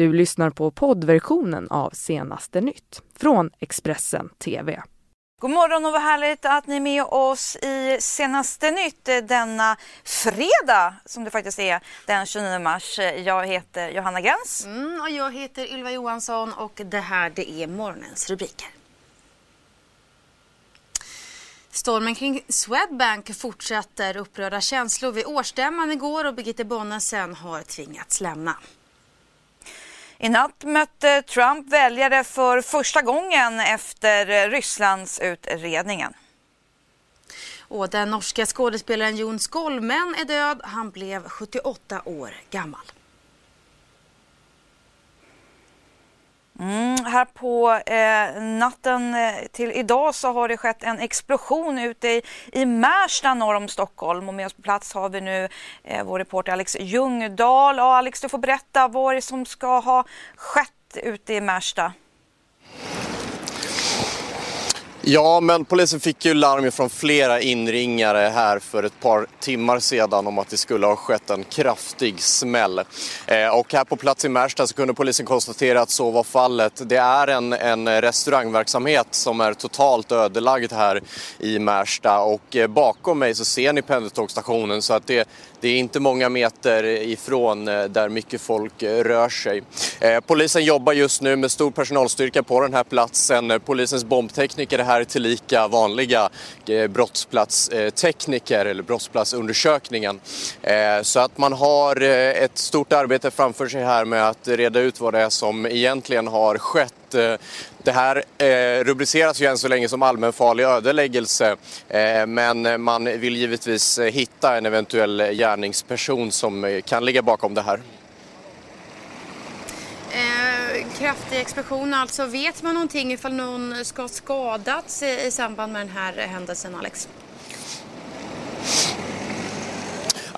Du lyssnar på poddversionen av Senaste nytt från Expressen TV. God morgon och vad härligt att ni är med oss i Senaste nytt denna fredag som det faktiskt är den 29 mars. Jag heter Johanna Gräns. Mm, och jag heter Ylva Johansson och det här det är morgonens rubriker. Stormen kring Swedbank fortsätter upprörda känslor vid årsstämman igår och Birgitte Bonnesen har tvingats lämna. I natt mötte Trump väljare för första gången efter Rysslands utredningen. Och den norska skådespelaren Jon Skolmen är död. Han blev 78 år gammal. Mm, här på eh, natten eh, till idag så har det skett en explosion ute i, i Märsta norr om Stockholm och med oss på plats har vi nu eh, vår reporter Alex Ljungdahl. Ja, Alex, du får berätta vad det är som ska ha skett ute i Märsta. Ja, men polisen fick ju larm från flera inringare här för ett par timmar sedan om att det skulle ha skett en kraftig smäll. Eh, och här på plats i Märsta så kunde polisen konstatera att så var fallet. Det är en, en restaurangverksamhet som är totalt ödelagd här i Märsta och eh, bakom mig så ser ni pendeltågsstationen så att det, det är inte många meter ifrån eh, där mycket folk eh, rör sig. Eh, polisen jobbar just nu med stor personalstyrka på den här platsen. Eh, polisens bombtekniker är här tillika vanliga eh, brottsplatstekniker eller brottsplatsundersökningen. Eh, så att man har eh, ett stort arbete framför sig här med att reda ut vad det är som egentligen har skett det här rubriceras ju än så länge som allmänfarlig ödeläggelse men man vill givetvis hitta en eventuell gärningsperson som kan ligga bakom det här. Eh, kraftig explosion alltså. Vet man någonting ifall någon ska ha skadats i samband med den här händelsen Alex?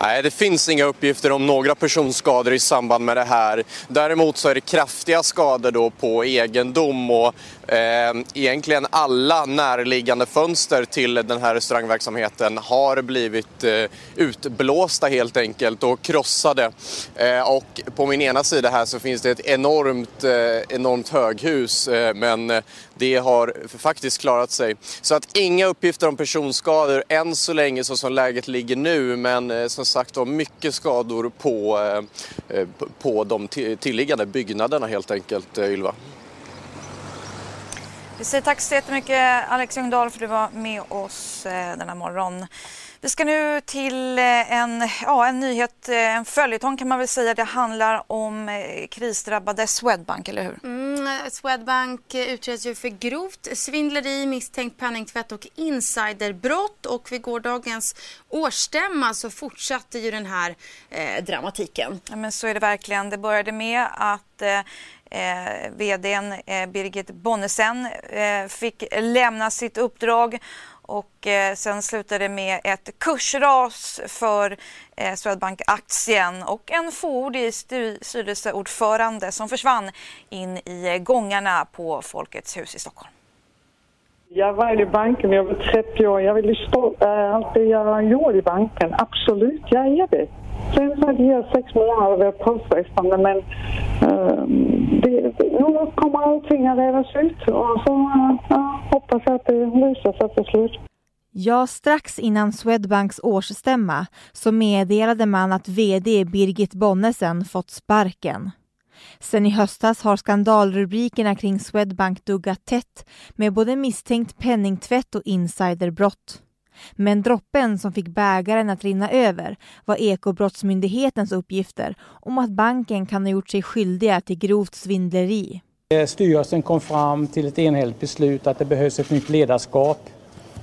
Nej, det finns inga uppgifter om några personskador i samband med det här. Däremot så är det kraftiga skador då på egendom och Ehm, egentligen alla närliggande fönster till den här restaurangverksamheten har blivit eh, utblåsta helt enkelt och krossade. Ehm, och på min ena sida här så finns det ett enormt, eh, enormt höghus eh, men det har faktiskt klarat sig. Så att inga uppgifter om personskador än så länge så som läget ligger nu men som sagt var mycket skador på, på de tillliggande byggnaderna helt enkelt Ylva. Vi säger tack så jättemycket Alex Ljungdahl för att du var med oss eh, denna morgon. Vi ska nu till eh, en, ja, en nyhet, eh, en följetong kan man väl säga. Det handlar om krisdrabbade Swedbank, eller hur? Mm, Mm, Swedbank utreds ju för grovt svindleri, misstänkt penningtvätt och insiderbrott. Och vid gårdagens årsstämma så fortsatte ju den här eh, dramatiken. Ja, men så är det verkligen. Det började med att eh, eh, eh, Birgit Bonnesen eh, fick lämna sitt uppdrag och eh, sen slutade det med ett kursras för eh, Swedbank-aktien och en fåordig styrelseordförande som försvann in i eh, gångarna på Folkets hus i Stockholm. Jag var i banken, jag var 30 år. Jag ville stå äh, allt det jag gjorde i banken. Absolut, jag är det. Sen så hade jag sex månader av påfrestande men uh, det, nu kommer allting att redas ut och så uh, hoppas jag att det löser sig till slut. Ja, strax innan Swedbanks årsstämma så meddelade man att VD Birgit Bonnesen fått sparken. Sen i höstas har skandalrubrikerna kring Swedbank duggat tätt med både misstänkt penningtvätt och insiderbrott. Men droppen som fick bägaren att rinna över var Ekobrottsmyndighetens uppgifter om att banken kan ha gjort sig skyldiga till grovt svindleri. Styrelsen kom fram till ett enhälligt beslut att det behövs ett nytt ledarskap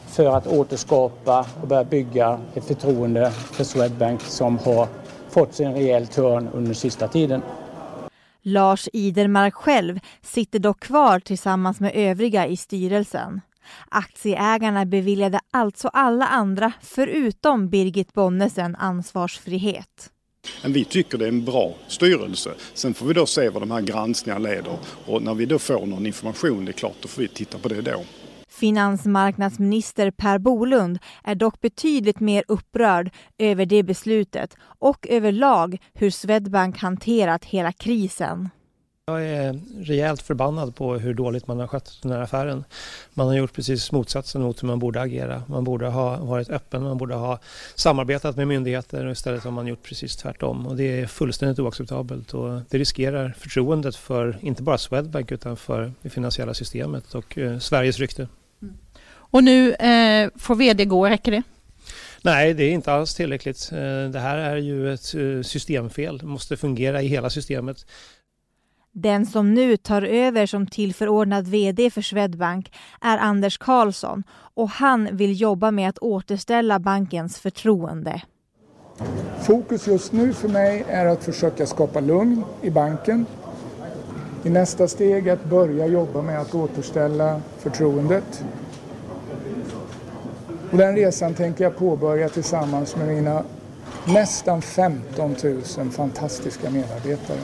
för att återskapa och börja bygga ett förtroende för Swedbank som har fått sig en rejäl törn under sista tiden. Lars Idermark själv sitter dock kvar tillsammans med övriga i styrelsen. Aktieägarna beviljade alltså alla andra, förutom Birgit Bonnesen, ansvarsfrihet. Vi tycker det är en bra styrelse. Sen får vi då se vad de här granskningarna leder och när vi då får någon information, det är klart, då får vi titta på det då. Finansmarknadsminister Per Bolund är dock betydligt mer upprörd över det beslutet och överlag hur Swedbank hanterat hela krisen. Jag är rejält förbannad på hur dåligt man har skött den här affären. Man har gjort precis motsatsen mot hur man borde agera. Man borde ha varit öppen, man borde ha samarbetat med myndigheter och istället har man gjort precis tvärtom. Och det är fullständigt oacceptabelt och det riskerar förtroendet för inte bara Swedbank utan för det finansiella systemet och eh, Sveriges rykte. Mm. Och nu eh, får vd gå, räcker det? Nej, det är inte alls tillräckligt. Eh, det här är ju ett eh, systemfel. Det måste fungera i hela systemet. Den som nu tar över som tillförordnad VD för Swedbank är Anders Karlsson och han vill jobba med att återställa bankens förtroende. Fokus just nu för mig är att försöka skapa lugn i banken. I nästa steg att börja jobba med att återställa förtroendet. Och den resan tänker jag påbörja tillsammans med mina nästan 15 000 fantastiska medarbetare.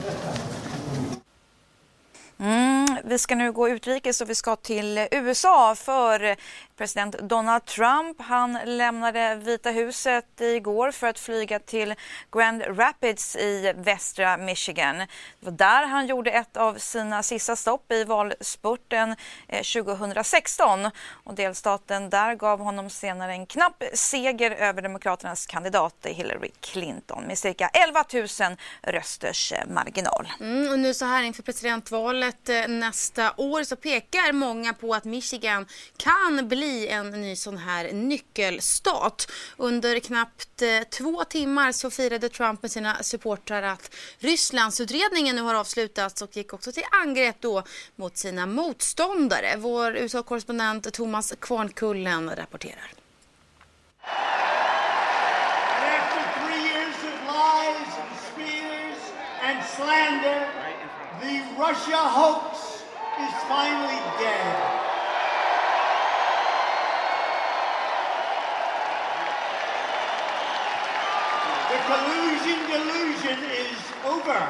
Vi ska nu gå utrikes och vi ska till USA för President Donald Trump han lämnade Vita huset igår för att flyga till Grand Rapids i västra Michigan. Det var där han gjorde ett av sina sista stopp i valspurten eh, 2016 och delstaten där gav honom senare en knapp seger över Demokraternas kandidat Hillary Clinton med cirka 11 000 rösters marginal. Mm, och nu så här inför presidentvalet eh, nästa år så pekar många på att Michigan kan bli bli en ny sån här nyckelstat. Under knappt eh, två timmar så firade Trump med sina supportrar att Rysslandsutredningen nu har avslutats och gick också till angrepp då mot sina motståndare. Vår USA-korrespondent Thomas Kvarnkullen rapporterar. and slander, the Russia hoax is finally dead. Collusion delusion is over.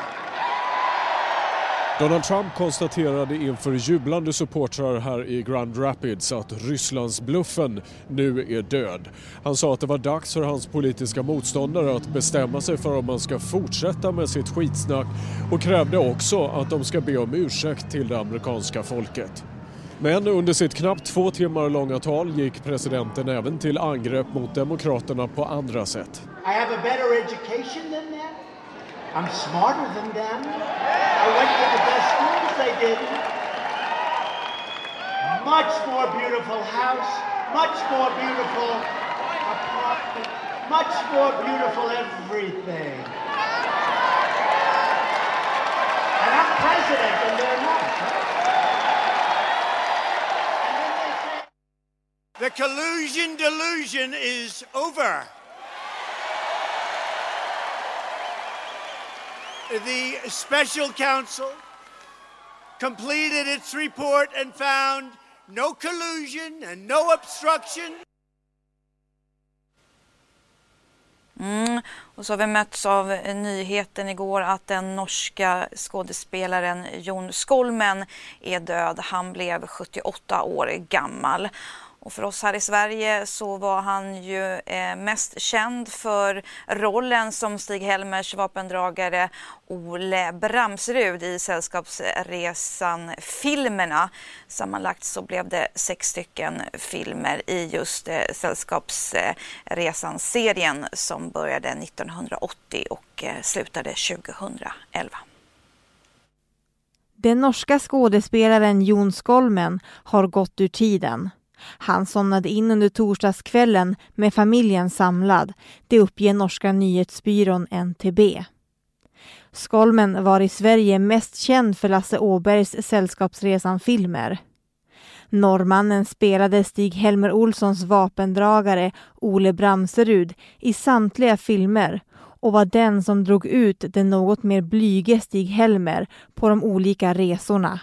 Donald Trump konstaterade inför jublande supportrar här i Grand Rapids att Rysslandsbluffen nu är död. Han sa att det var dags för hans politiska motståndare att bestämma sig för om man ska fortsätta med sitt skitsnack och krävde också att de ska be om ursäkt till det amerikanska folket. Men under sitt knappt två timmar långa tal gick presidenten även till angrepp mot demokraterna på andra sätt. I have a better education than them. I'm smarter than them. I went to the best schools they did. Much more beautiful house, much more beautiful apartment, much more beautiful everything. And I'm president and they're not. The collusion delusion is over. The special counsel completed its report and found no collusion and no obstruction. Mm. Och så har vi mötts av nyheten igår att den norska skådespelaren Jon Skolmen är död. Han blev 78 år gammal. Och för oss här i Sverige så var han ju eh, mest känd för rollen som Stig-Helmers vapendragare Ole Bramsrud i Sällskapsresan-filmerna. Sammanlagt så blev det sex stycken filmer i just eh, Sällskapsresan-serien som började 1980 och eh, slutade 2011. Den norska skådespelaren Jon Skolmen har gått ur tiden. Han somnade in under torsdagskvällen med familjen samlad. Det uppger norska nyhetsbyrån NTB. Skolmen var i Sverige mest känd för Lasse Åbergs Sällskapsresan-filmer. Norrmannen spelade Stig-Helmer Olssons vapendragare Ole Bramserud i samtliga filmer och var den som drog ut den något mer blyge Stig-Helmer på de olika resorna.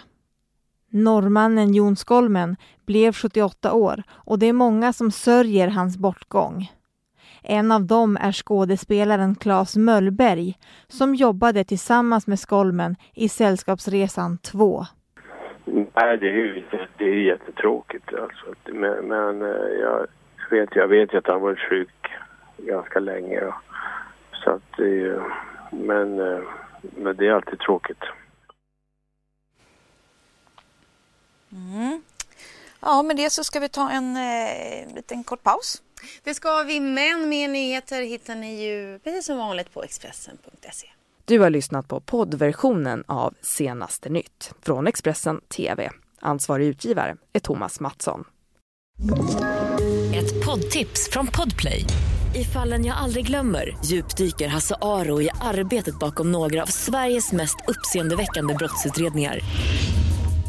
Norrmannen Jon Skolmen blev 78 år och det är många som sörjer hans bortgång. En av dem är skådespelaren Claes Möllberg som jobbade tillsammans med Skolmen i Sällskapsresan 2. Nej, det är ju det är jättetråkigt. Alltså. Men, men eh, jag, vet, jag vet ju att han varit sjuk ganska länge. Så att det, men, eh, men det är alltid tråkigt. Ja, med det så ska vi ta en eh, liten kort paus. Det ska vi, men mer nyheter hittar ni ju precis som vanligt på Expressen.se. Du har lyssnat på poddversionen av Senaste nytt från Expressen TV. Ansvarig utgivare är Thomas Mattsson. Ett poddtips från Podplay. I fallen jag aldrig glömmer djupdyker Hasse Aro i arbetet bakom några av Sveriges mest uppseendeväckande brottsutredningar.